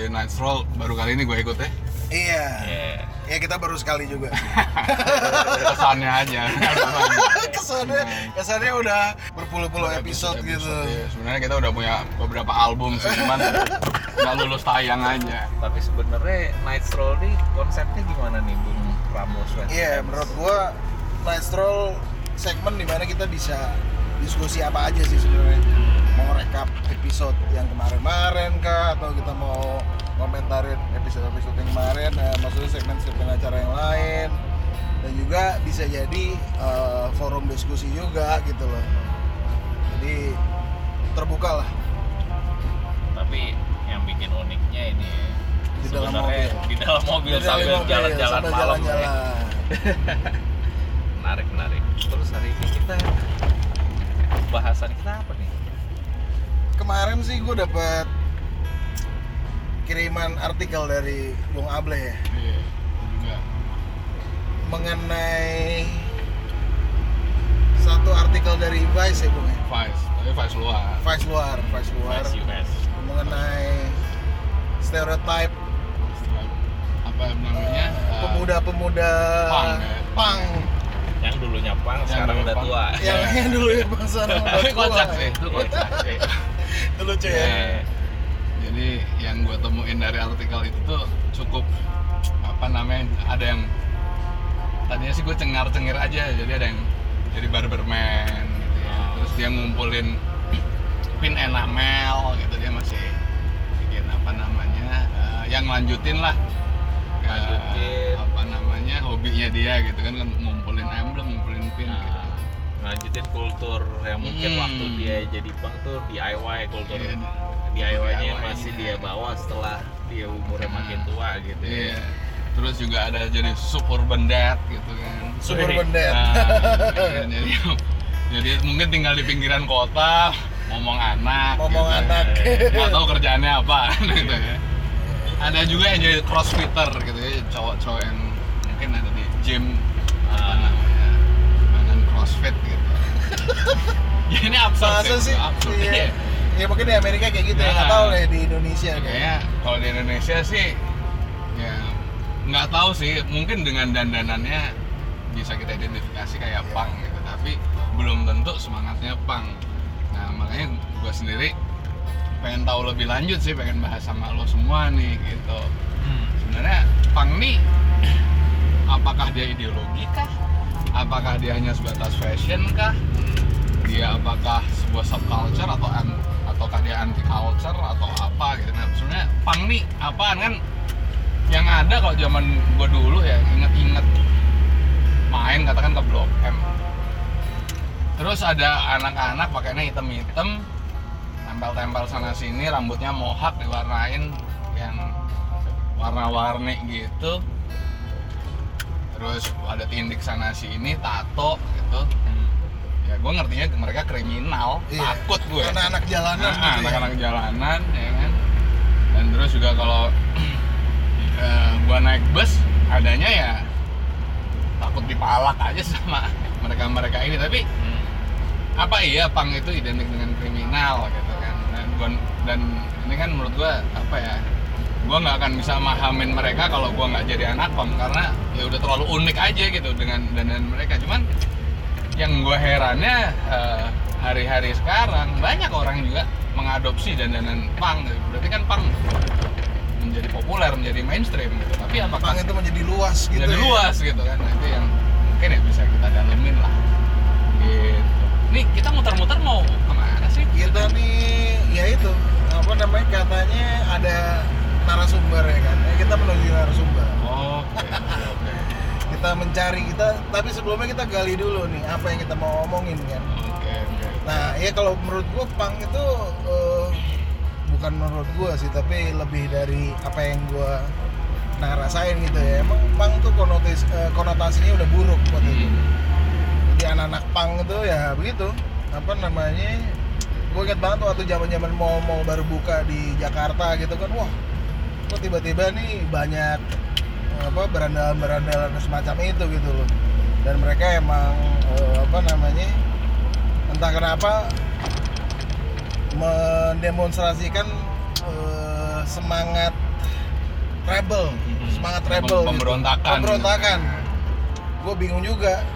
edisi Night Stroll baru kali ini gue ikut ya iya, Iya. ya kita baru sekali juga. kesannya aja kesannya, kesannya udah berpuluh-puluh episode, gitu. Iya, sebenarnya kita udah punya beberapa album sih cuman nggak lulus tayang aja Tapi sebenarnya Night Stroll nih konsepnya gimana nih Bung Ramos Iya, menurut gua Night Stroll segmen di mana kita bisa diskusi apa aja sih sebenarnya. Mau rekap episode yang kemarin-kemarin kah atau kita mau komentarin episode-episode yang kemarin, eh, maksudnya segmen-segmen acara yang lain dan juga bisa jadi eh, forum diskusi juga gitu loh. Jadi terbuka lah Tapi yang bikin uniknya ini Di dalam mobil. di dalam mobil Di dalam sambil jalan-jalan malam ya. jalan-jalan. menarik menarik terus hari ini kita bahasan kita apa nih Kemarin sih gue dapet kiriman artikel dari Bung Able ya. iya juga. Mengenai satu artikel dari Vice ya Bung ya? Vice tapi Vice luar. Vice luar, Vice luar. Mas US mengenai stereotype apa namanya? Eh, pemuda-pemuda punk ya. punk. Yang dulunya pang Yang sekarang udah tua. Yang yang dulu ya bangsa udah tapi tua. kocak sih itu kocak itu lucu ya Iya. jadi yang gue temuin dari artikel itu tuh cukup apa namanya ada yang tadinya sih gue cengar cengir aja jadi ada yang jadi barberman gitu ya. Oh. terus dia ngumpulin pin enamel gitu dia masih bikin apa namanya eh, yang lanjutin lah Lanjutin. apa namanya hobinya dia gitu kan kan ngumpulin lanjutin kultur yang mungkin Hmm. waktu dia jadi pang tuh DIY kultur Iya. DIY-nya DIY-nya. masih dia bawa setelah dia umurnya Hmm. makin tua gitu Iya. Terus juga ada jadi suburban dad gitu kan. Suburban Dad. Nah, jadi, jadi mungkin tinggal di pinggiran kota, ngomong anak. ngomong gitu. anak Nggak tahu kerjaannya apa gitu ya. Ada juga yang jadi crossfitter gitu ya, cowok-cowok yang mungkin ada di gym apa Ah. namanya, mainan crossfit gitu. Ya ini absurd masa sih absurd. iya. Iya. ya mungkin di Amerika kayak gitu ya nggak Nah. tahu lah ya di Indonesia Ya, kayak kayaknya kalau di Indonesia sih ya nggak tahu sih mungkin dengan dandanannya bisa kita identifikasi kayak Iya. pang gitu tapi belum tentu semangatnya pang nah makanya gue sendiri pengen tahu lebih lanjut sih pengen bahas sama lo semua nih gitu Hmm. sebenarnya pang nih apakah dia ideologi kah apakah dia hanya sebatas fashion kah? Dia apakah sebuah subculture atau an- ataukah dia anti culture atau apa gitu? Nah sebenarnya pang nih apaan kan? Yang ada kalau zaman gua dulu ya inget-inget main katakan ke blok M. Terus ada anak-anak pakainya hitam-hitam tempel-tempel sana sini rambutnya mohak diwarnain yang warna-warni gitu terus ada tindik sana sini tato gitu Hmm. ya gue ngertinya mereka kriminal Iya. takut gue karena anak jalanan Nah, gitu ya. anak-anak jalanan ya kan dan terus juga kalau eh, gua naik bus adanya ya takut dipalak aja sama mereka-mereka ini tapi Hmm. apa iya pang itu identik dengan kriminal gitu kan dan gua dan ini kan menurut gua apa ya gua nggak akan bisa mahamin mereka kalau gua nggak jadi anak pang karena ya udah terlalu unik aja gitu dengan dandan mereka. Cuman yang gua herannya eh, hari-hari sekarang banyak orang juga mengadopsi dandanan pang. Gitu. berarti kan pang menjadi populer menjadi mainstream gitu. Tapi apakah punk itu menjadi luas gitu jadi ya. luas gitu kan. Itu yang mungkin ya bisa kita dalemin lah. Gitu. Nih kita muter-muter mau ke mana sih? Kita nih ya itu apa namanya katanya ada narasumber ya kan? Ya, kita menuju narasumber. Oke oke kita mencari kita tapi sebelumnya kita gali dulu nih apa yang kita mau omongin kan? Oke oke. Nah ya kalau menurut gua punk itu eh, bukan menurut gua sih tapi lebih dari apa yang gua nah rasain gitu ya. Emang punk tuh konotis, eh, konotasinya udah buruk itu. Hmm. di anak-anak pang itu ya begitu. Apa namanya gue inget banget waktu zaman zaman mau mau baru buka di Jakarta gitu kan wah kok tiba-tiba nih banyak apa berandalan-berandalan semacam itu gitu loh dan mereka emang eh, apa namanya entah kenapa mendemonstrasikan eh, semangat rebel semangat rebel gitu. pemberontakan. pemberontakan gue bingung juga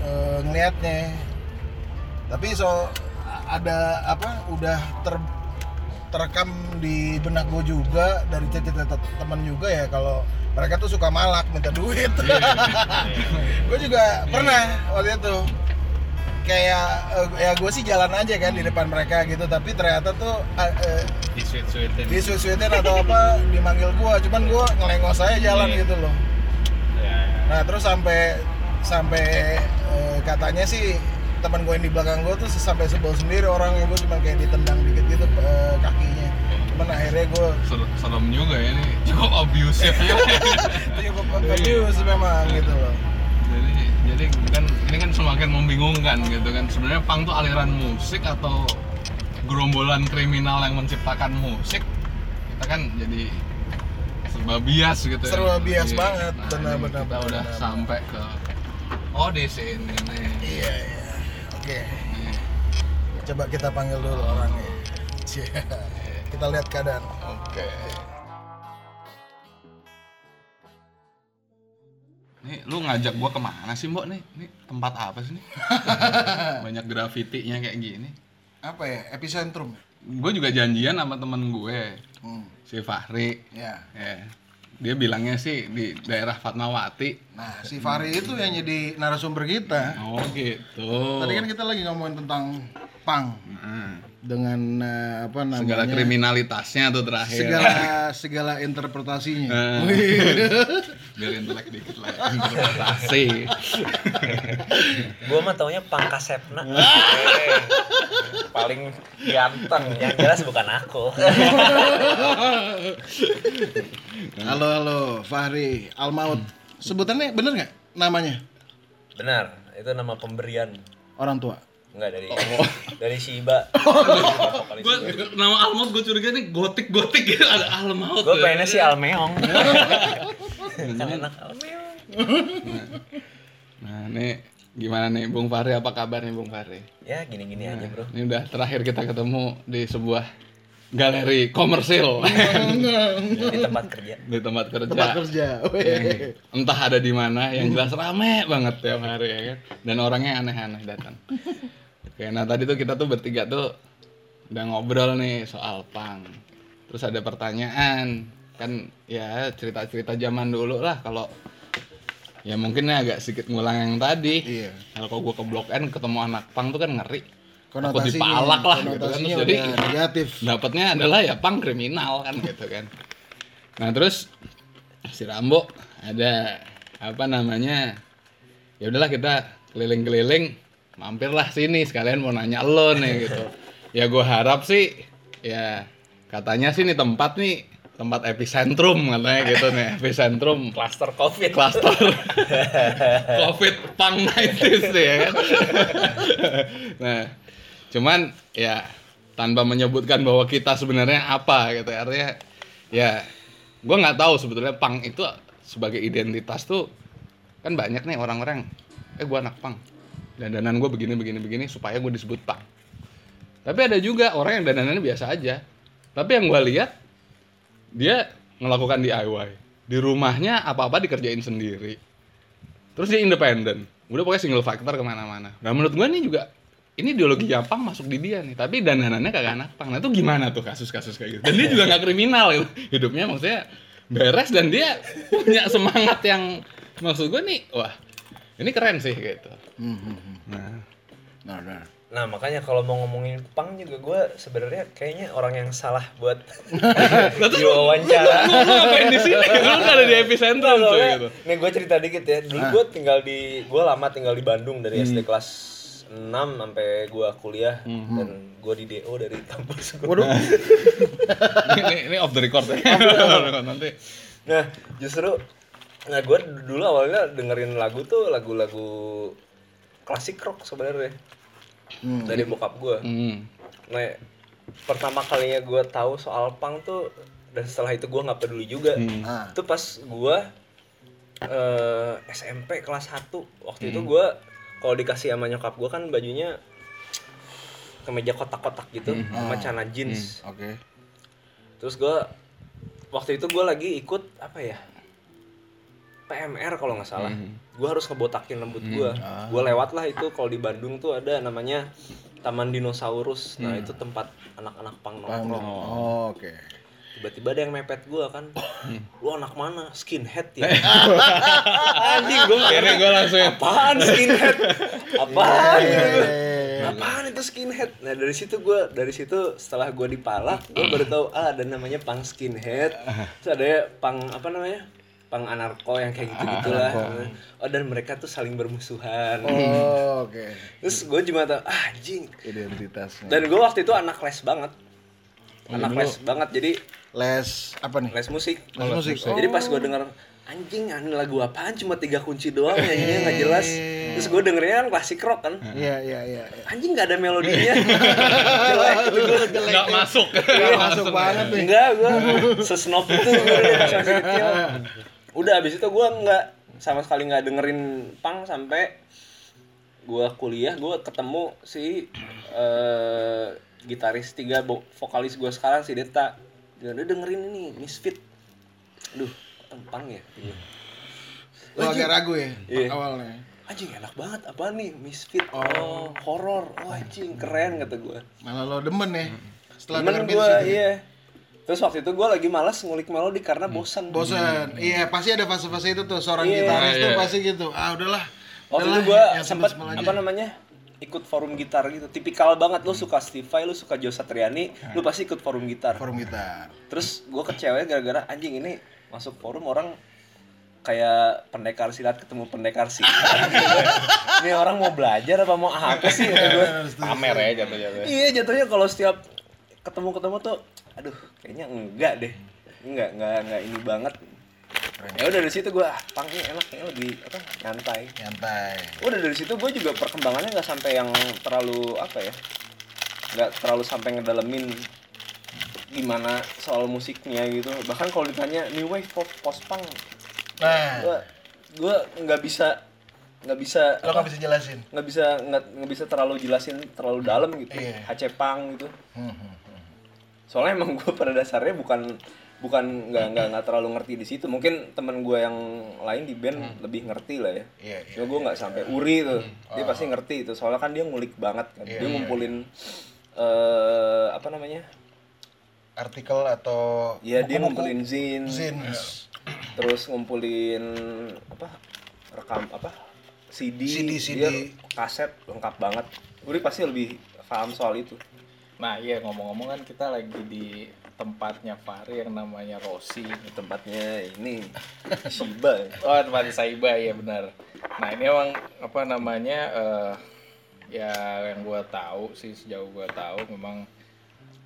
eh, ngelihatnya tapi so ada apa udah ter terekam di benak gue juga dari cerita teman juga ya kalau mereka tuh suka malak minta duit. Gue juga pernah waktu itu. Kayak eh, ya gue sih jalan aja kan di depan mereka gitu tapi ternyata tuh eh, eh, di sweet sweetin di sweet atau apa dimanggil gue cuman gue ngelengos aja jalan Iya. gitu loh. Nah terus sampai sampai katanya sih teman gue yang di belakang gue tuh sampai sebel sendiri orang gue cuma kayak ditendang dikit gitu eh, kakinya. Cuman akhirnya gue Ser- serem juga ya ini. Cukup abusive ya. Cukup abuse memang gitu loh. Jadi jadi kan ini kan semakin membingungkan gitu kan. Sebenarnya punk tuh aliran musik atau gerombolan kriminal yang menciptakan musik kita kan jadi serba bias gitu ya. Serba bias Iya. banget, Nah, benar, ini benar, kita benar, udah benar. sampai ke oh di sini nih iya iya oke Nih. coba kita panggil dulu orangnya Cie. kita lihat keadaan Oke. Nih, lu ngajak gua ke mana sih, Mbok nih? Ini tempat apa sih nih? Banyak grafitinya kayak gini. apa ya epicentrum Gue juga janjian sama temen gue, hmm. si Fahri. ya Ya. Dia bilangnya sih di daerah Fatmawati. Nah si Fahri itu yang jadi narasumber kita Oh gitu. tadi kan kita lagi ngomongin tentang pang Nah, dengan eh, apa namanya segala kriminalitasnya tuh terakhir. segala segala interpretasinya Nah. Biar intelek dikit lah, ya, interpretasi. Gua mah taunya Pangkasepna. Eh, paling ganteng. Yang jelas bukan aku. halo halo Fahri Almaut sebutannya bener nggak namanya Benar, itu nama pemberian. orang tua Enggak dari dari Shiba. Gua nama Almaut gue curiga nih gotik-gotik gitu ada Almaut. Gue ya. pengennya sih Almeong. kan enak Almeong. Nah, nih gimana nih Bung Fahri apa kabar nih Bung Fahri? Ya gini-gini aja bro. Ini udah terakhir kita ketemu di sebuah galeri komersil Di tempat kerja. di tempat kerja. tempat kerja Yang entah ada di mana, yang jelas rame banget tiap hari ya kan. Dan orangnya aneh-aneh datang. Oke, nah tadi tuh kita tuh bertiga tuh udah ngobrol nih soal pang. Terus ada pertanyaan, kan ya cerita-cerita zaman dulu lah kalau ya mungkin agak sedikit ngulang yang tadi. iya Kalau kalau gua ke Blok N ketemu anak pang tuh kan ngeri. Konotasinya dipalak lah gitu kan. Terus jadi negatif. dapatnya adalah ya pang kriminal kan gitu kan. Nah terus si Rambo ada apa namanya ya udahlah kita keliling-keliling mampirlah sini sekalian mau nanya lo nih gitu. Ya gue harap sih ya katanya sih nih tempat nih tempat epicentrum katanya gitu nih epicentrum. Cluster COVID. cluster. Covid pang 90s nih ya kan? Nah cuman ya tanpa menyebutkan bahwa kita sebenarnya apa gitu artinya ya gue nggak tahu sebetulnya pang itu sebagai identitas tuh kan banyak nih orang-orang eh gue anak pang dandanan gue begini begini begini supaya gue disebut pang tapi ada juga orang yang dandanannya biasa aja. Tapi yang gue lihat dia melakukan DIY di rumahnya apa-apa dikerjain sendiri. Terus dia independen. Udah pokoknya single factor ke mana-mana. Nah menurut gue nih juga ini ideologi Jepang masuk di dia nih. Tapi dandanannya kagak anak pang nah itu gimana tuh kasus-kasus kayak gitu? Dan dia juga nggak kriminal gitu. hidupnya maksudnya beres dan dia punya semangat yang maksud gue nih wah ini keren sih gitu. Hmm, hmm, hmm. nah. Nah, nah. Nah makanya kalau mau ngomongin pang juga gue sebenarnya kayaknya orang yang salah buat diwawancara. lu lu ngapain di sini? Lu kan ada di epicentrum tuh gitu. Nih gue cerita dikit ya. Dulu Ah. gue tinggal di, gue lama tinggal di Bandung dari SD kelas 6 sampai gue kuliah. Dan gue di DO dari kampus. Gue. waduh. Ini, ini off the record ya. Nanti. Nah justru, nah gue dulu awalnya dengerin lagu tuh lagu-lagu klasik rock sebenarnya Hmm. dari bokap gue Hmm. nah pertama kalinya gue tahu soal punk tuh dan setelah itu gue nggak peduli juga Hmm. Ah. itu pas gue eh, SMP kelas 1 waktu itu Hmm. gue kalau dikasih sama nyokap gue kan bajunya kemeja kotak-kotak gitu Hmm. sama Ah. celana jeans Oke. terus gue waktu itu gue lagi ikut apa ya PMR kalau nggak salah. Hmm. gue harus ngebotakin rambut gue Ah. gue lewat lah itu kalau di Bandung tuh ada namanya Taman Dinosaurus. Nah itu tempat anak-anak pang nongkrong. Oh, Oke. tiba-tiba ada yang mepet gue kan. Hmm. lu anak mana? Skinhead ya? Anjing gue Akhirnya gue langsung apaan skinhead? Apaan? Iya, gitu iya, iya. apaan itu skinhead? Nah dari situ gue dari situ setelah gue dipalak gue baru tahu ah ada namanya pang skinhead. Terus ada ya pang apa namanya pang anarko yang kayak gitu gitulah oh dan mereka tuh saling bermusuhan. Oh, oke. terus gue cuma tahu ah, anjing. Identitasnya. dan gue waktu itu anak les banget. Anak les banget. Jadi les apa nih? les musik. Les musik. jadi pas gue denger anjing ini lagu apaan? Cuma tiga kunci doang nyanyinya nggak jelas. Terus gue dengernya kan klasik rock kan. Iya, iya, iya. anjing nggak ada melodinya. Jelek. Gitu gue nggak masuk. Iya, masuk banget nih. enggak gue sesnob itu gue dari masih kecil udah abis itu gue nggak sama sekali nggak dengerin pang sampai gue kuliah gue ketemu si eh, gitaris tiga vokalis gue sekarang si Deta dia udah dengerin ini Misfit aduh tempang ya Iya. Lu agak ragu ya Iya. awalnya. anjing enak banget apa nih Misfit Oh. oh horor oh anjing keren kata gue Malah lo demen ya. Setelah denger gue iya terus waktu itu gue lagi malas ngulik melodi karena bosan Bosan. Iya, pasti ada fase-fase itu tuh seorang Iya. gitaris tuh Iya. pasti gitu. Ah, udahlah. Waktu Udahlah, itu gue yang sempat apa namanya ikut forum gitar gitu. Tipikal banget lu suka Steve Vai, lu suka Joe Satriani, lu pasti ikut forum gitar. forum gitar. Terus gue kecewa gara-gara anjing ini masuk forum orang kayak pendekar silat ketemu pendekar silat. ini orang mau belajar apa mau apa sih? gua. Pamer ya jatuh-jatuh. Iya jatuhnya kalau setiap ketemu-ketemu tuh, aduh kayaknya enggak deh, enggak enggak enggak ini banget. Ya udah dari situ gue ah pang ini enak kayaknya lebih apa nyantai. Nyantai. Udah dari situ gue juga perkembangannya nggak sampai yang terlalu apa ya, nggak terlalu sampai ngedalemin gimana soal musiknya gitu. Bahkan kalau ditanya new wave pop post punk, Nah, gue gue nggak bisa nggak bisa lo nggak bisa jelasin. nggak bisa nggak bisa terlalu jelasin terlalu dalam gitu. Iya. Aceh punk gitu. Hmm, hmm. Soalnya emang gue pada dasarnya bukan bukan nggak nggak nggak terlalu ngerti di situ. Mungkin temen gue yang lain di band lebih ngerti lah ya. Iya, iya. cuma gue nggak sampai uri tuh. Dia pasti ngerti itu. Soalnya kan dia ngulik banget kan. Iya, dia iya. ngumpulin eh apa namanya? Artikel atau ya dia buku-buku? ngumpulin zin. Zins. terus ngumpulin apa rekam apa CD, CD, dia CD. kaset lengkap banget. Uri pasti lebih paham soal itu Nah iya ngomong-ngomong kan kita lagi di tempatnya Fahri yang namanya Rossi. tempatnya ini Shiba Oh tempatnya Saiba ya benar. Nah ini emang apa namanya eh, ya yang gua tahu sih sejauh gua tahu memang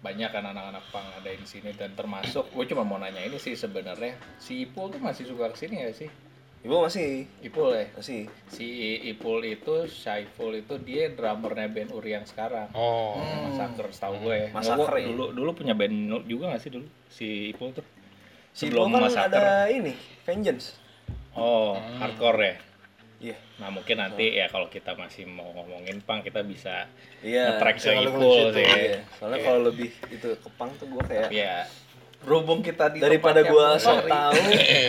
banyak kan anak-anak pang ada di sini dan termasuk gue cuma mau nanya ini sih sebenarnya si Ipul tuh masih suka ke sini ya sih ibu masih? Ipul ya masih. Si Ipul itu Syaiful itu dia drummernya band Uri yang sekarang. Oh. Massacre setahu gue. Ya. Gua ya? dulu dulu punya band juga gak sih dulu? Si Ipul tuh? Si Sebelum Ipul kan ada ini Vengeance. Oh, hardcore ya. iya. Nah mungkin nanti ya kalau kita masih mau ngomongin pang kita bisa iya nge-track ke kalau Ipul ke sih. Iya, soalnya kalau lebih itu kepang tuh gue kayak Ya berhubung kita di daripada gue sok tahu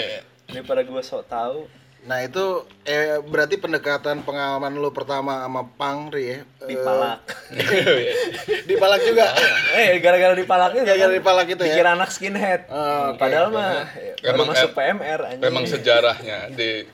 daripada gue sok tahu Nah itu eh berarti pendekatan pengalaman lu pertama sama Pang Ri ya? dipalak Eh, dipalak juga. eh gara-gara dipalak itu Gara-gara kan dipalak itu ya? dikira anak skinhead Oh, oke. padahal mah ya, Emang- masuk PMR anjing Memang sejarahnya di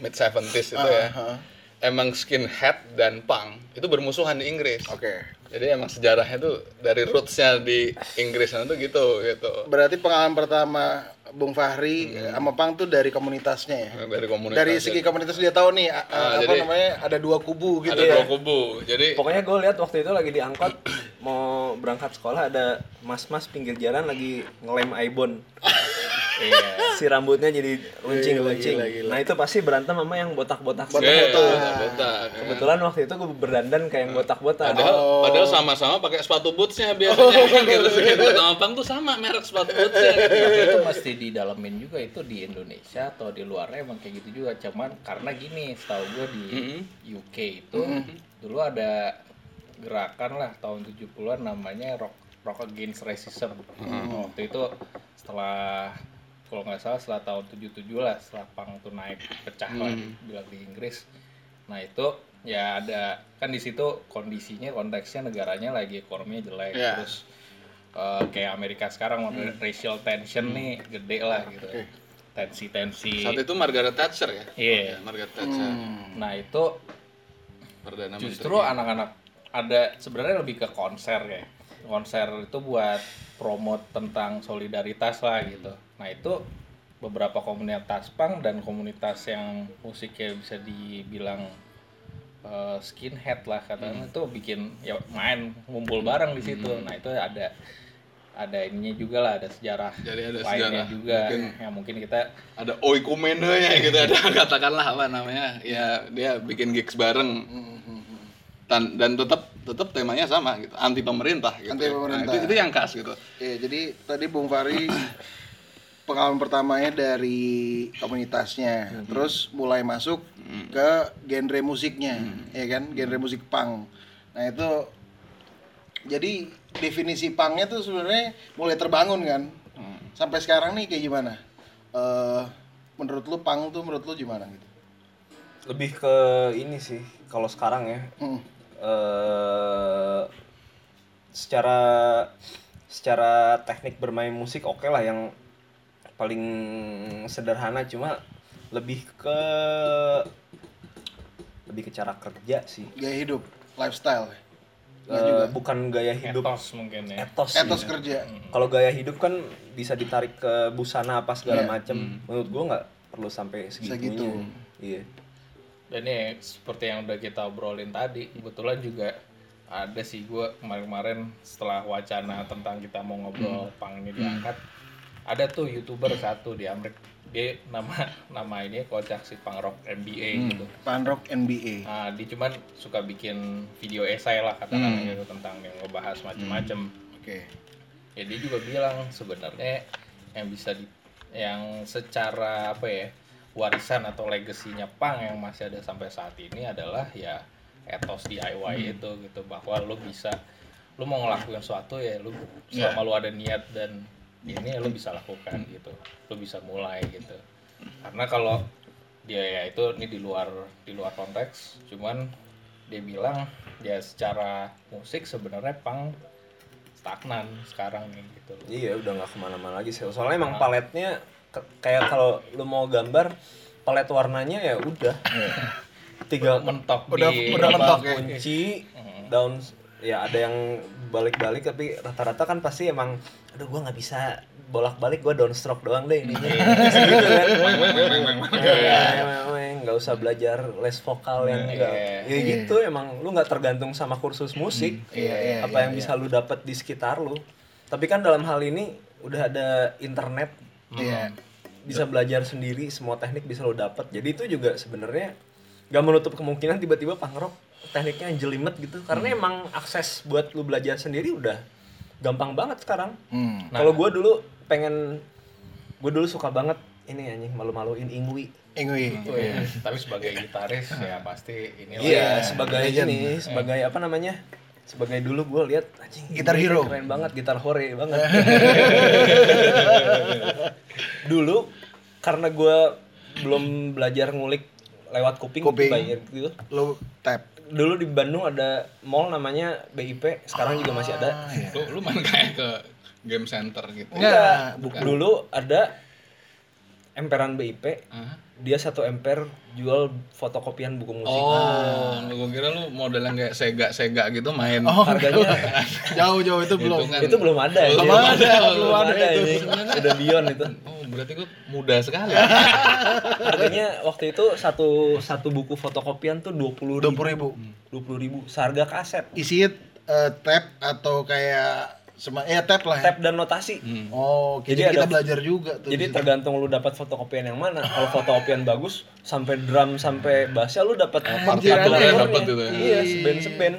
mid 70s itu ya. Aha. Emang skinhead dan punk itu bermusuhan di Inggris. Oke. Jadi emang sejarahnya tuh dari rootsnya di Inggris tuh gitu gitu. Berarti pengalaman pertama Bung Fahri sama Pang tuh dari komunitasnya ya? Dari komunitas. Dari segi komunitas dia tahu nih a- a- Ah, apa jadi- namanya ada dua kubu gitu ada ya. dua kubu. Jadi pokoknya gue lihat waktu itu lagi diangkot mau berangkat sekolah ada mas-mas pinggir jalan lagi ngelem ibon Iya. si rambutnya jadi runcing-runcing. Gila, gila, gila. Nah itu pasti berantem sama yang botak-botak. Botak. Iya, botak. botak. Kebetulan waktu itu gue berdandan kayak yang botak-botak. Padahal, Oh. padahal sama-sama pakai sepatu bootsnya biasanya gitu. Gitu. Sama Bang tuh sama merek sepatu bootsnya. Tapi itu mesti didalemin juga itu di Indonesia atau di luarnya emang kayak gitu juga cuman karena gini setahu gue di Mhm. UK itu dulu ada gerakan lah tahun 70-an namanya rock rock against racism Nah, waktu itu setelah kalau nggak salah setelah tahun 77 lah setelah pang tuh naik pecah lah bilang di Inggris. Nah itu ya ada kan di situ kondisinya konteksnya negaranya lagi ekonominya jelek Iya. terus eh, kayak Amerika sekarang ada racial tension nih gede lah gitu. Tensi-tensi. Saat itu Margaret Thatcher ya? Iya. Ya, Margaret Thatcher. nah itu Perdana justru anak-anak ada sebenarnya lebih ke konser ya konser itu buat promote tentang solidaritas lah gitu. Nah itu beberapa komunitas punk dan komunitas yang musiknya bisa dibilang eh, skinhead lah katanya itu bikin ya main ngumpul bareng di situ. Nah itu ada ada ininya juga lah ada sejarah Jadi ada lainnya sejarah. juga. Mungkin- yang mungkin kita ada oikumene-nya gitu ada katakanlah apa namanya. Ya dia bikin gigs bareng dan dan tetap tetap temanya sama gitu anti pemerintah gitu Anti pemerintah. Nah, itu, itu yang khas gitu Iya, jadi tadi Bung Fari pengalaman pertamanya dari komunitasnya, terus mulai masuk ke genre musiknya, ya kan, genre musik punk. Nah itu jadi definisi punknya tuh sebenarnya mulai terbangun kan. Sampai sekarang nih kayak gimana? Eh menurut lu punk tuh menurut lu gimana gitu? Lebih ke ini sih kalau sekarang ya. Hmm. Eh secara secara teknik bermain musik oke lah yang paling sederhana cuma lebih ke lebih ke cara kerja sih Gaya hidup, lifestyle. Nggak Eh, juga. bukan gaya hidup etos mungkin ya etos sih. Etos kerja. kalau gaya hidup kan bisa ditarik ke busana apa segala Iya. macem menurut gua nggak perlu sampai segitunya Segitu. iya Dan ya seperti yang udah kita obrolin tadi, kebetulan juga ada sih gue kemarin-kemarin setelah wacana tentang kita mau ngobrol pang ini diangkat, ada tuh youtuber satu di Amerika dia nama nama ini kocak si pang rock MBA gitu. Punk rock NBA. Nah, dia cuman suka bikin video esai lah katakan gitu tentang yang ngebahas macem-macem. Oke. Ya dia juga bilang sebenarnya yang bisa di yang secara apa ya warisan atau legasinya pang yang masih ada sampai saat ini adalah ya etos DIY itu gitu bahwa lu bisa lu mau ngelakuin sesuatu ya lu selama lu ada niat dan ini ya lu bisa lakukan gitu lu bisa mulai gitu. Karena kalau dia ya itu ini di luar di luar konteks cuman dia bilang ya secara musik sebenarnya pang stagnan sekarang nih gitu. Iya udah nggak ke mana-mana lagi sih. Soalnya emang paletnya ke- kayak kalau lu mau gambar palet warnanya ya udah. Tiga mentok Udah- di udah mentok ya. kunci daun ya ada yang balik-balik tapi rata-rata kan pasti emang aduh gua nggak bisa bolak-balik gua downstroke doang deh ini gitu kan. Ya, nggak usah belajar les vokal yang enggak ya gitu emang lu nggak tergantung sama kursus musik. Iya, iya, apa yang bisa lu dapat di sekitar lu. Tapi kan dalam hal ini udah ada internet Iya. bisa belajar sendiri semua teknik bisa lo dapat jadi itu juga sebenarnya gak menutup kemungkinan tiba-tiba pangrok tekniknya jelimet gitu karena emang akses buat lu belajar sendiri udah gampang banget sekarang Hmm. kalau gua dulu pengen gue dulu suka banget ini anjing malu-maluin ingwi Ingwi. Iya, tapi sebagai gitaris ya pasti inilah iya ya. sebagai legend. ini sebagai apa namanya sebagai dulu gue lihat anjing Gitar hero. keren banget gitar hore banget dulu karena gue belum belajar ngulik lewat kuping, Kuping. bayar gitu Lu tap. dulu di Bandung ada mall namanya BIP sekarang juga masih ada lu, lu main kayak ke game center gitu Enggak, dulu ada emperan BIP Hah? Dia satu emper jual fotokopian buku musik oh gue kira lu model yang kayak sega sega gitu main harganya Jauh-jauh itu belum. kan. itu belum ada Belum Belum ada, belum ada itu. ini. udah beyond itu oh berarti gue muda sekali harganya waktu itu satu satu buku fotokopian tuh dua puluh Dua puluh ribu. dua puluh ribu seharga kaset Isi it, eh, tap atau kayak Sema ya tab lah. ya. tab dan notasi Oh, oke. Jadi jadi, ada- kita belajar juga tuh. jadi tergantung lu dapat fotokopian yang mana kalau fotokopian bagus sampai drum sampai bassnya lu dapat satu aneh. layer-nya. Dapet itu ya. iya seben seben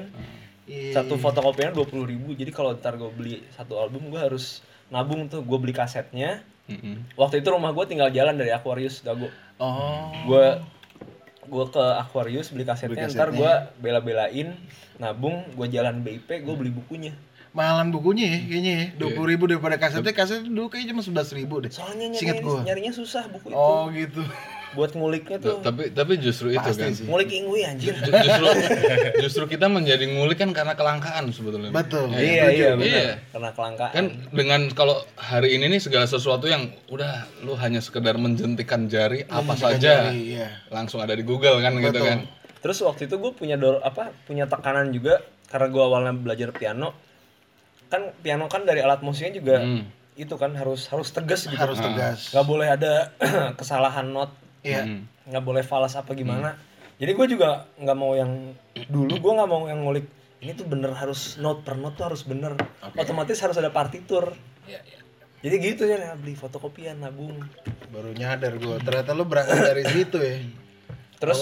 Iya. satu fotokopian dua puluh ribu jadi kalau ntar gue beli satu album gue harus nabung tuh gue beli kasetnya Mm-mm. waktu itu rumah gue tinggal jalan dari Aquarius Dago Oh. gue gue ke Aquarius beli kasetnya, Beli ntar kasetnya. gue bela-belain nabung gue jalan BIP gue beli bukunya Mahalan bukunya ya kayaknya ya. Iya. Dua puluh ribu daripada kasetnya. Kasetnya dulu kayaknya cuma sebelas ribu deh. soalnya nyarinya, gua. nyarinya susah buku itu Oh gitu. buat nguliknya tuh tapi tapi justru itu Pasti kan sih. ngulik ingui anjir Ju- justru justru kita menjadi ngulik kan karena kelangkaan sebetulnya Betul. Ya, iya iya benar Iya. karena kelangkaan kan dengan kalau hari ini nih segala sesuatu yang udah lu hanya sekedar menjentikan jari apa saja jari, iya. langsung ada di Google kan gitu Betul. kan terus waktu itu gue punya dor apa punya tekanan juga karena gue awalnya belajar piano kan piano kan dari alat musiknya juga Hmm. itu kan harus harus tegas gitu Harus tegas. nggak boleh ada kesalahan not Iya. Hmm. nggak boleh falas apa gimana jadi gue juga nggak mau yang dulu gue nggak mau yang ngulik ini tuh bener harus note per note tuh harus bener otomatis harus ada partitur jadi gitu ya beli fotokopian nabung Baru nyadar gua. Ternyata lu berangkat dari situ ya. terus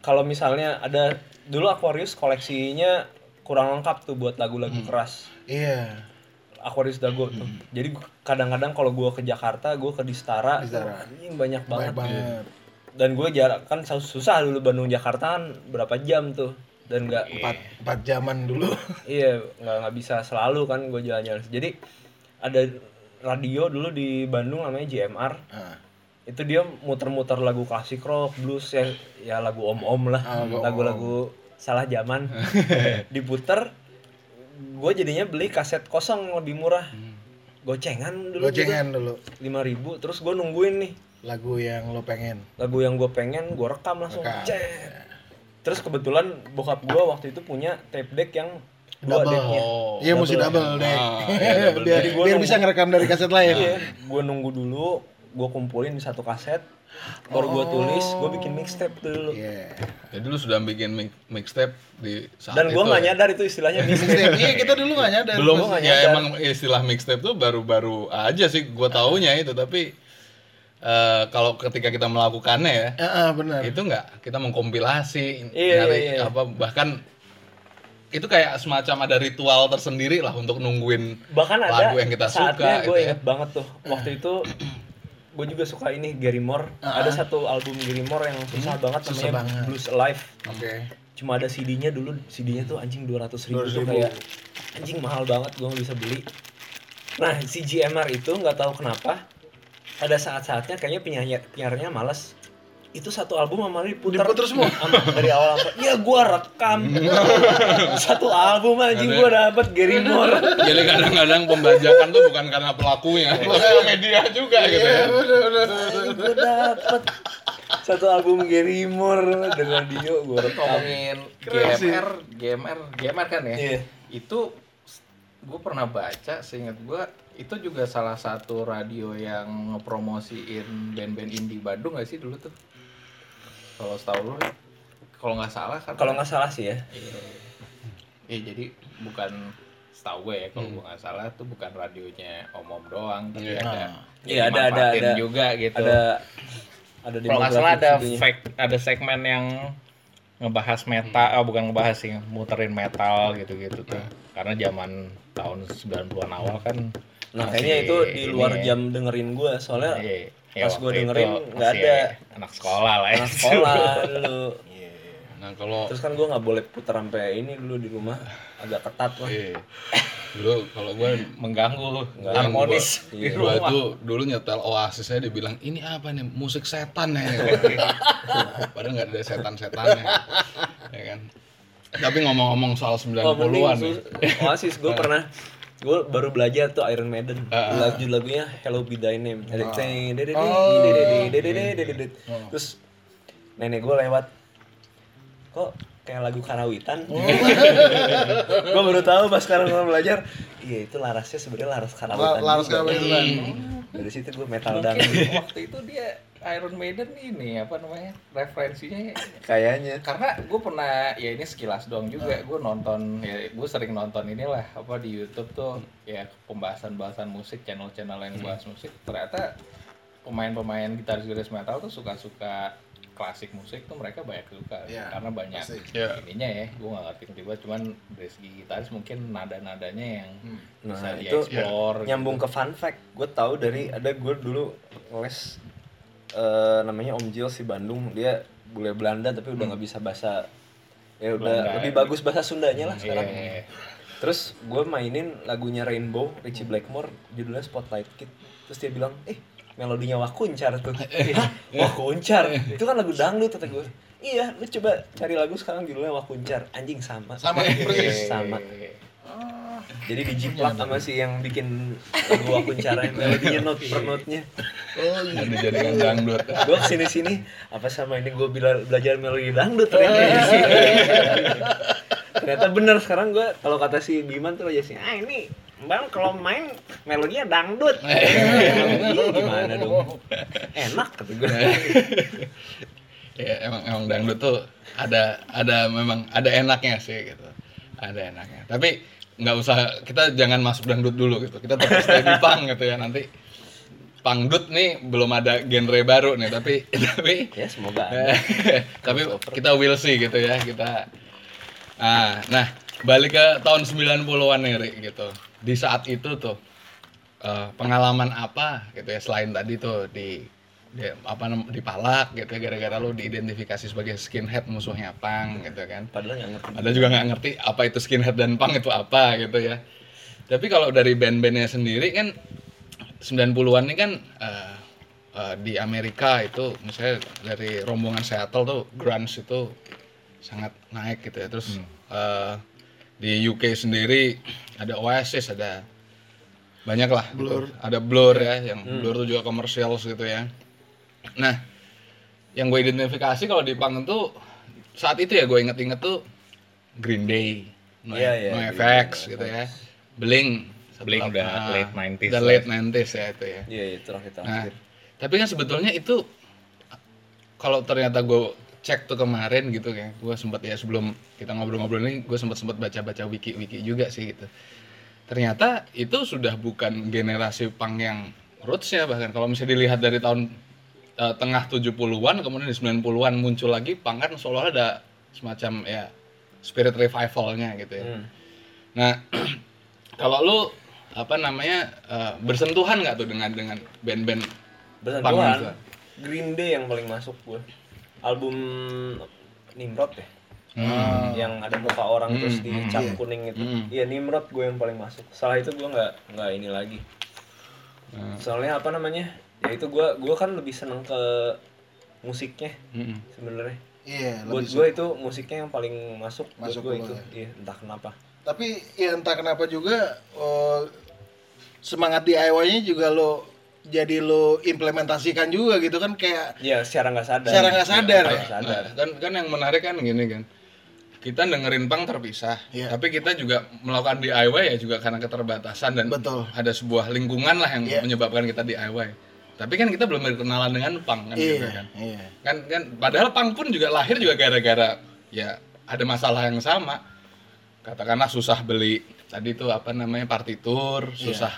kalau misalnya ada dulu Aquarius koleksinya kurang lengkap tuh buat lagu-lagu keras Iya. Aquarius Dago tuh. Jadi gua- kadang-kadang kalau gue ke Jakarta gue ke Distara, Distara. anjing banyak banget. Baik banget. dan gue jarak kan sus- susah dulu Bandung Jakarta kan berapa jam tuh? Dan nggak Empat, empat zaman dulu. iya nggak nggak bisa selalu kan gue jalan-jalan. Jadi ada radio dulu di Bandung namanya JMR Nah, itu dia muter-muter lagu klasik rock blues ya ya lagu om-om lah. Ah, lagu lagu-lagu salah zaman. Diputer gue jadinya beli kaset kosong lebih murah gocengan dulu gocengan dulu. lima ribu terus gue nungguin nih Lagu yang lo pengen. lagu yang gue pengen gue rekam langsung Rekam. cet terus kebetulan bokap gue waktu itu punya tape deck yang dua Double. decknya oh Iya mesti double deh. Ah, iya, double biar gua biar bisa ngerekam dari kaset lain. Iya, gue nunggu dulu, gue kumpulin di satu kaset, baru gue tulis, gue bikin mixtape dulu. Iya. jadi lu sudah bikin mix- mixtape di saat Dan gue nggak ya? nyadar itu istilahnya mixtape. Iya kita dulu gak nyadar. belum Gua nggak ya nyadar. emang istilah mixtape tuh baru-baru aja sih gua taunya itu tapi eh, kalau ketika kita melakukannya ya Heeh, benar. itu nggak kita mengkompilasi Iya, nyari iya, iya. apa bahkan itu kayak semacam ada ritual tersendiri lah untuk nungguin Bahkan ada lagu yang kita saatnya suka gue gitu ya. inget banget tuh, waktu itu gue juga suka ini Gary Moore. Ada satu album Gary Moore yang susah banget Ah. Hmm, susah namanya banget. Blues Alive. Oke. Cuma ada CD-nya dulu, CD-nya tuh anjing 200 ribu tuh 200.000. kayak anjing mahal banget gue nggak bisa beli. Nah si GMR itu nggak tahu kenapa ada saat-saatnya kayaknya penyanyi penyiarnya males itu satu album sama diputer Diputer semua? Sama- dari awal sampai ya gua rekam satu album anjing gua dapet Gary Moore jadi kadang-kadang pembajakan tuh bukan karena pelakunya tapi media juga gitu ya gua dapet satu album Gary Moore dari radio gua rekam ngomongin. GMR, GMR, GMR kan ya? Iya. Itu gue pernah baca, seingat gue itu juga salah satu radio yang ngepromosiin band-band indie Bandung gak sih dulu tuh? Kalau setahu lu, kalau nggak salah kan? kalau nggak salah sih ya Iya, Iya, jadi bukan setahu gue ya kalau gue nggak salah tuh bukan radionya om-om doang, tapi Iya. ada Iya, ada- ada- ada- juga gitu. ada ada kalau nggak salah ada fact, ada segmen yang ngebahas metal, oh bukan ngebahas sih, muterin metal gitu-gitu tuh. Karena zaman tahun 90-an awal kan nah kayaknya itu di luar ini ya. jam dengerin gua soalnya Iya, ya gua waktu dengerin nggak ada anak sekolah lah ya. anak sekolah dulu nah kalau terus kan gua nggak boleh putar sampai ini dulu di rumah agak ketat lah iya. dulu kalau gue mengganggu Nggak, harmonis gua- di iya. Gua tuh dulu nyetel Oasis saya dibilang ini apa nih musik setan ya. Padahal nggak ada setan-setannya. ya kan. Tapi ngomong-ngomong soal Oh, mending 90-an nih. sus- Oasis gue pernah gue baru belajar tuh Iron Maiden. Ah. lagu lagunya Hello Be Thy Name. Oh. dedede, dedede, dedede. terus nenek gue lewat. Kok kayak lagu karawitan? Gue baru tahu pas sekarang gue belajar. Iya itu larasnya sebenarnya laras karawitan La- laras karawitan. dari situ gue metal dan waktu itu dia Iron Maiden ini apa namanya referensinya Kayaknya. karena gue pernah ya ini sekilas doang juga gue nonton ya gue sering nonton inilah apa di YouTube tuh ya pembahasan-bahasan musik channel-channel yang bahas musik ternyata pemain-pemain gitaris-gitaris metal tuh suka-suka klasik musik tuh mereka banyak suka Iya, karena banyak. Iya. ininya ya gue nggak ngerti tiba cuman dari segi gitaris mungkin nada-nadanya yang bisa Nah, itu dieksplor gitu. nyambung ke fun fact gue tahu dari ada gue dulu les eh, namanya Om Jil si Bandung dia bule Belanda tapi udah nggak bisa bahasa ya udah Belanda. lebih bagus bahasa Sundanya lah Iya, sekarang iya, iya. terus gue mainin lagunya Rainbow Richie Blackmore judulnya Spotlight Kid terus dia bilang eh melodinya Wakuncar tuh Hah? Wakuncar itu kan lagu dangdut kata gue iya lu coba cari lagu sekarang judulnya Wakuncar anjing sama Sama, persis. sama Iya. Jadi dijiplak sama si yang bikin lagu Wakuncara melodinya note per note-nya. Oh iya. Ada jadikan dangdut. gue ke sini sini. Apa sama ini gue belajar melodi dangdut ternyata ternyata bener sekarang gue kalau kata si Biman tuh aja sih ah ini bang kalau main melodinya dangdut. Iya, gimana dong? Enak kata gue ya emang emang dangdut tuh ada ada memang ada enaknya sih gitu. Ada enaknya. Tapi nggak usah kita jangan masuk dangdut dulu gitu. Kita tetap stay di pang gitu ya nanti pangdut nih belum ada genre baru nih tapi tapi ya semoga tapi kita will see gitu ya kita nah nah balik ke tahun 90-an nih Ri, gitu. Di saat itu tuh eh, pengalaman apa gitu ya selain tadi tuh di, di apa dipalak gitu ya gara-gara lo diidentifikasi sebagai skinhead musuhnya pang gitu kan. Padahal nggak ngerti. Ada juga nggak ngerti apa itu skinhead dan punk itu apa gitu ya. Tapi kalau dari band-bandnya sendiri kan 90-an ini kan eh, eh, di Amerika itu misalnya dari rombongan Seattle tuh grunge itu sangat naik gitu ya. Terus eh, di UK sendiri ada Oasis ada banyak lah gitu. ada Blur ya yang Blur tuh juga komersial gitu ya nah yang gue identifikasi kalau di punk itu saat itu ya gue inget-inget tuh Green Day, No, Iya, iya, no Green FX Day, gitu ya, Blink, Blink udah Ah, late 90s udah late 90s ya itu ya. iya itu terakhir Nah, tapi kan sebetulnya itu kalau ternyata gue cek tuh kemarin gitu ya, gue sempat ya sebelum kita ngobrol-ngobrol ini gue sempat sempat baca-baca wiki-wiki juga sih gitu. Ternyata itu sudah bukan generasi punk yang rootsnya bahkan. Kalau misalnya dilihat dari tahun eh, tengah 70-an kemudian di 90-an muncul lagi punk kan seolah ada semacam ya spirit revivalnya gitu ya. Hmm. Nah, kalau lu apa namanya eh, bersentuhan nggak tuh dengan dengan band-band bersentuhan Punk Green Day yang paling masuk gue album Nimrod ya Hmm. yang ada muka orang terus Hmm, dicap iya. kuning itu Hmm. iya Nimrod gue yang paling masuk setelah itu gue nggak nggak ini lagi Hmm. soalnya apa namanya ya itu gue gue kan lebih seneng ke musiknya Mm-mm. sebenarnya Iya, buat gue itu musiknya yang paling masuk, Masuk buat gue itu ya. iya entah kenapa tapi ya entah kenapa juga oh, semangat DIY-nya juga lo jadi lo implementasikan juga gitu kan kayak Iya, secara nggak sadar. Secara nggak sadar. Nggak sadar. Nah, kan kan yang menarik kan gini kan. Kita dengerin punk terpisah, Iya. tapi kita juga melakukan DIY ya juga karena keterbatasan dan Betul. ada sebuah lingkungan lah yang Iya. menyebabkan kita DIY. Tapi kan kita belum berkenalan dengan punk kan gitu iya kan. iya Kan kan padahal punk pun juga lahir juga gara-gara ya ada masalah yang sama. Katakanlah susah beli tadi tuh apa namanya partitur, Iya. susah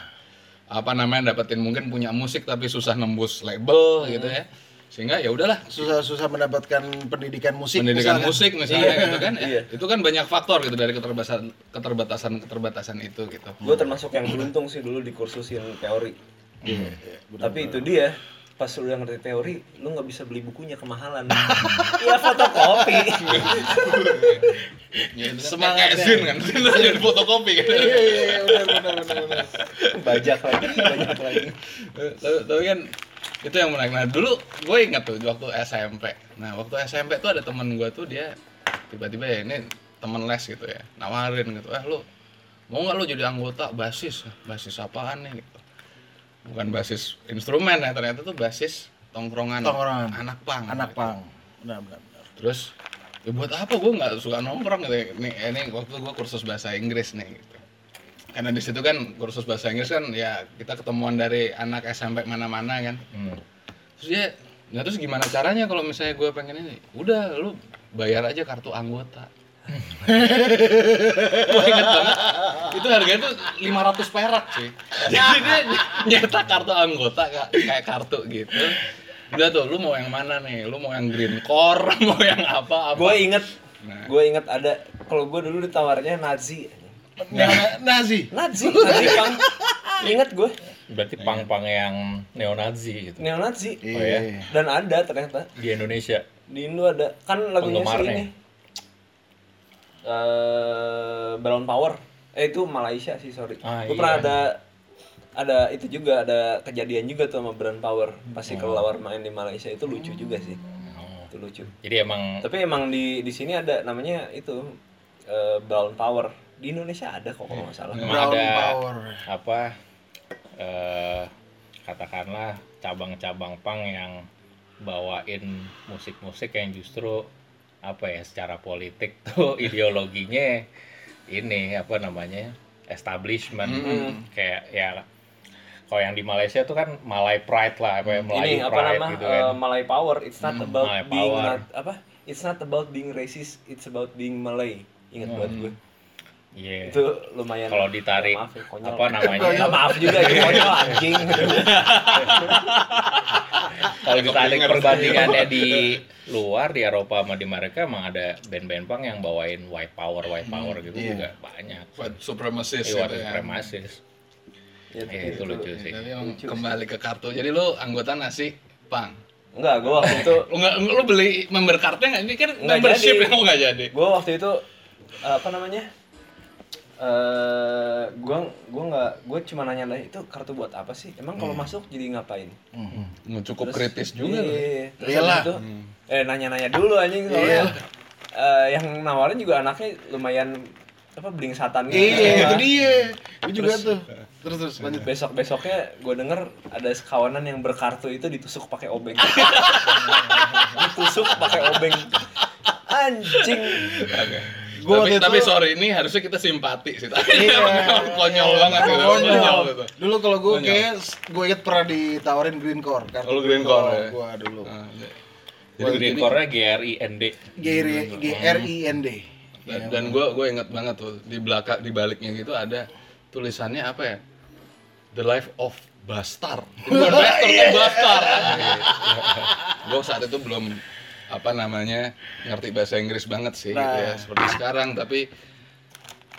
apa namanya dapetin mungkin punya musik tapi susah nembus label gitu ya. Sehingga ya udahlah susah-susah mendapatkan pendidikan musik pendidikan misalkan. musik misalnya gitu kan ya. Iya. itu kan banyak faktor gitu dari keterbatasan keterbatasan keterbatasan itu gitu Gue termasuk yang beruntung sih dulu dikursusin teori. Iya, iya, benar. Tapi itu dia pas lu udah ngerti teori, lu nggak bisa beli bukunya kemahalan. Iya fotokopi. ya, itu kan. Zin kan jadi fotokopi kan. Iya iya iya benar benar bajak lagi, bajak lagi. tapi, kan itu yang menarik. Nah dulu gue ingat tuh waktu SMP nah waktu SMP tuh ada temen gue tuh dia tiba-tiba ya ini temen les gitu ya nawarin gitu. Eh lu mau nggak lu jadi anggota basis? Basis apaan nih? Gitu bukan basis instrumen ya ternyata tuh basis tongkrongan, Tongkrongan. anak pang anak pang benar benar benar. terus ya buat apa gue nggak suka nongkrong gitu ya. ini ini waktu gue kursus bahasa Inggris nih gitu karena di situ kan kursus bahasa Inggris kan ya kita ketemuan dari anak SMP mana-mana kan Hmm. terus dia Nah terus gimana caranya kalau misalnya gue pengen ini? Udah lu bayar aja kartu anggota. Gue inget banget. Itu harganya tuh 500 perak cuy. Jadi dia nyetak kartu anggota kayak, kayak kartu gitu. Udah tuh lu mau yang mana nih? Lu mau yang green core mau yang apa apa? Gue inget Nah. gue inget ada kalau gue dulu ditawarnya Nazi. Na- Nazi. Nazi Nazi pang inget gue Berarti pang-pang yang neo-Nazi gitu. neo Nazi Oh ya, Iya. dan ada ternyata. Di Indonesia. di Indo ada. Kan lagunya si Penggemarnya. ini eh Brown Power eh itu Malaysia sih sorry Ah, gue iya. pernah ada ada itu juga ada kejadian juga tuh sama Brown Power pasti Oh. keluar main di Malaysia itu lucu juga sih Oh. itu lucu Jadi emang tapi emang di di sini ada namanya itu eh, Brown Power di Indonesia ada kok kalau nggak salah emang ada power. apa eh katakanlah cabang-cabang pang yang bawain musik-musik yang justru apa ya secara politik tuh ideologinya ini apa namanya establishment. Kayak ya kalau yang di Malaysia tuh kan Malay Pride lah apa ya, Melayu ini apa Pride nama gitu kan. Malay Power. It's not about Malay being Power. not apa it's not about being racist it's about being Malay. Ingat buat gue Iya. itu lumayan kalau ditarik maaf ya, konyol. apa namanya Ya, maaf juga ya konyol anjing kalau ditarik perbandingannya di luar di Eropa sama di mereka emang ada band-band punk yang bawain white power white power gitu iya. juga banyak White supremacist Iya, gitu white ya. supremasis Ya, Iya, itu lucu sih Tapi emang Lucu sih. kembali ke kartu. Jadi lu anggota nasi pang. enggak gue waktu itu Lu nggak lu beli member kartunya nggak? Ini kan Nggak membership jadi. yang nggak jadi. gue waktu itu apa namanya eh gue gue nggak gue cuma nanya lah itu kartu buat apa sih emang kalau masuk jadi ngapain Hmm, Cukup Terus- kritis juga loh. iya, terus Iyalah. itu, eh nanya-nanya dulu anjing soalnya eh, yang nawarin juga anaknya lumayan apa beling satan gitu Iya, itu kan. dia. Gue juga tuh. Terus terus lanjut. besok besoknya gue denger ada sekawanan yang berkartu itu ditusuk pakai obeng ditusuk pakai obeng anjing Oke. Gua tapi tapi itu- sorry ini harusnya kita simpati sih. Tapi Iya. konyol banget gitu. Konyol. Konyol gitu. Dulu kalau gue kayak gue inget pernah ditawarin green core kartu Oh, green core, ya? Gue dulu. Nah, jadi green core-nya GRIND G G R I N D. dan, dan gue gue inget banget tuh di belakang di baliknya gitu ada tulisannya apa ya the life of bastard bukan bastard Iya. bastard gue saat itu belum apa namanya ngerti bahasa Inggris banget sih gitu ya Nah. seperti sekarang tapi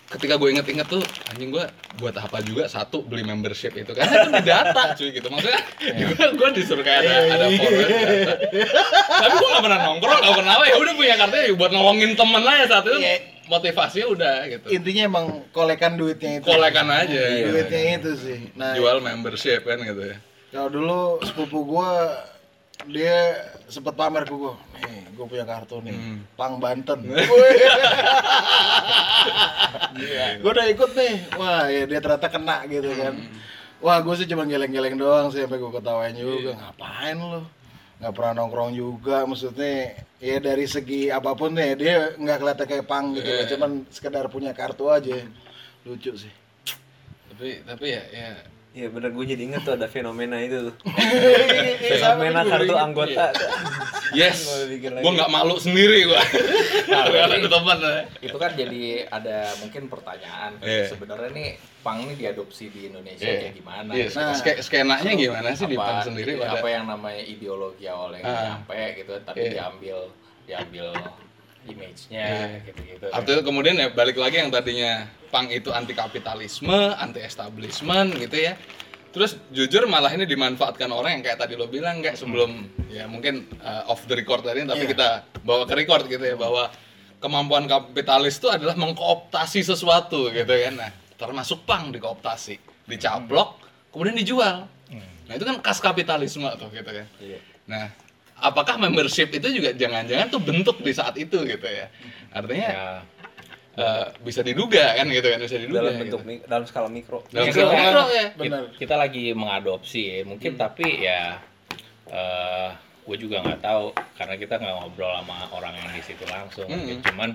ketika gue inget-inget tuh anjing gue buat apa juga satu beli membership itu karena itu di data cuy gitu maksudnya gue gue disuruh kayak ada ada forward data tapi gue gak pernah nongkrong gak pernah apa ya udah punya kartunya ya buat nolongin temen lah ya saat itu Iya. motivasinya udah gitu Intinya emang kolekan duitnya itu. kolekan aja gitu. Duitnya itu sih. Nah, jual membership kan gitu ya kalau dulu sepupu gua dia sempet pamer ke gua. Nih, gua punya kartu nih. Hmm. Pang Banten. gua udah ikut nih. Wah, ya dia ternyata kena gitu kan. Wah, gua sih cuma geleng-geleng doang sih sampai gua ketawain juga. Ngapain lu? Nggak pernah nongkrong juga maksudnya ya dari segi apa pun nih dia nggak kelihatan kayak pang gitu Iya. cuman sekedar punya kartu aja lucu sih tapi tapi ya ya Iya bener gue jadi inget tuh ada fenomena itu tuh. Iya, fenomena sama kartu anggota. yes gue nggak malu sendiri gue Nah, teman ya. itu kan jadi ada mungkin pertanyaan Iya. sebenarnya nih pang ini diadopsi di Indonesia Iya. kayak gimana Iya, gitu. Nah. ske- skenanya gimana sih di apa, pan sendiri apa pada yang namanya ideologi awalnya Ah. nyampe gitu tapi Iya. diambil diambil image-nya Iya. gitu-gitu Artinya kemudian ya balik lagi yang tadinya pang itu anti kapitalisme, anti establishment gitu ya. Terus jujur malah ini dimanfaatkan orang yang kayak tadi lo bilang kayak sebelum ya mungkin uh, off the record tadi tapi Iya. kita bawa ke record gitu ya bahwa kemampuan kapitalis itu adalah mengkooptasi sesuatu gitu kan. Nah, termasuk pang dikooptasi, dicaplok, kemudian dijual. Nah, itu kan khas kapitalisme tuh gitu kan. Iya. Nah, apakah membership itu juga jangan-jangan tuh bentuk di saat itu gitu ya? Artinya ya eh, bisa diduga kan gitu kan bisa diduga dalam bentuk gitu. dalam skala mikro. dalam skala kita- mikro ya benar Kita, kita lagi mengadopsi ya, mungkin tapi ya eh gue juga nggak tahu karena kita nggak ngobrol sama orang yang di situ langsung Hmm. Ya, cuman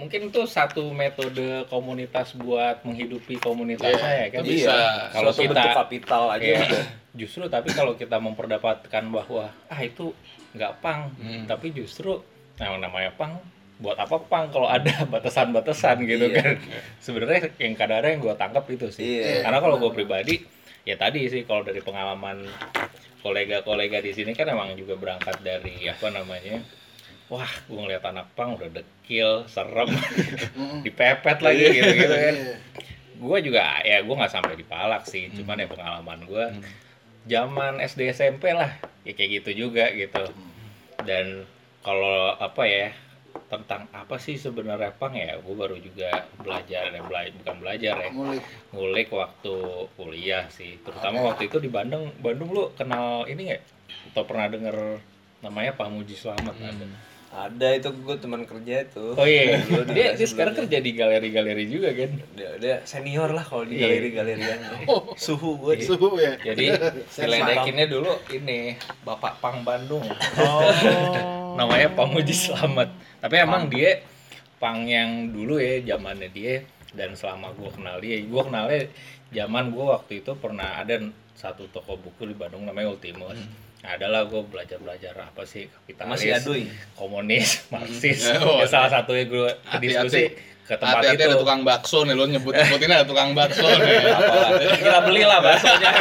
mungkin tuh satu metode komunitas buat menghidupi komunitasnya Iya, ya kan. itu bisa. Kalau Suatu kita kapital aja Iya. udah. justru tapi kalau kita memperdapatkan bahwa ah itu nggak pang, Hmm. tapi justru nah, namanya pang buat apa pang kalau ada batasan-batasan gitu Iya. kan. Sebenarnya yang kadang-kadang yang gue tangkap itu sih. Iya. Karena kalau gue pribadi ya tadi sih kalau dari pengalaman kolega-kolega di sini kan emang juga berangkat dari apa namanya wah gue ngeliat anak pang udah dekil serem. Dipepet lagi gitu gitu kan. Iya. gue juga ya gue nggak sampai dipalak sih. Cuman ya pengalaman gue zaman SD SMP lah. Ya kayak gitu juga gitu. Dan kalau apa ya tentang apa sih sebenarnya pang ya gue baru juga belajar ya bela- bukan belajar ya. Ngulik. ngulik waktu kuliah sih. Terutama waktu itu di Bandung. Bandung lu kenal ini nggak? Atau pernah denger namanya Pak Muji Slamet ada Ada itu gue teman kerja itu. oh iya di dia, dia sebelumnya. sekarang kerja di galeri-galeri juga kan Udah, udah senior lah kalau di Iya. galeri-galerian. Suhu gue. Suhu ya. jadi diledekinnya dulu ini Bapak Pang Bandung Oh. namanya Pak Muji Slamet tapi emang dia pang yang dulu ya zamannya dia dan selama gua kenal dia gua kenalnya zaman gua waktu itu pernah ada satu toko buku di Bandung namanya Ultimus Nah, adalah gue belajar belajar apa sih? Kapitalis Masih aduy. komunis marxis. Oh, ya, salah satu yang gue diskusi ke tempat Hati-hati itu. ada tukang bakso nih, lo nyebut nyebutin ada tukang bakso nih. Kita belilah baksonya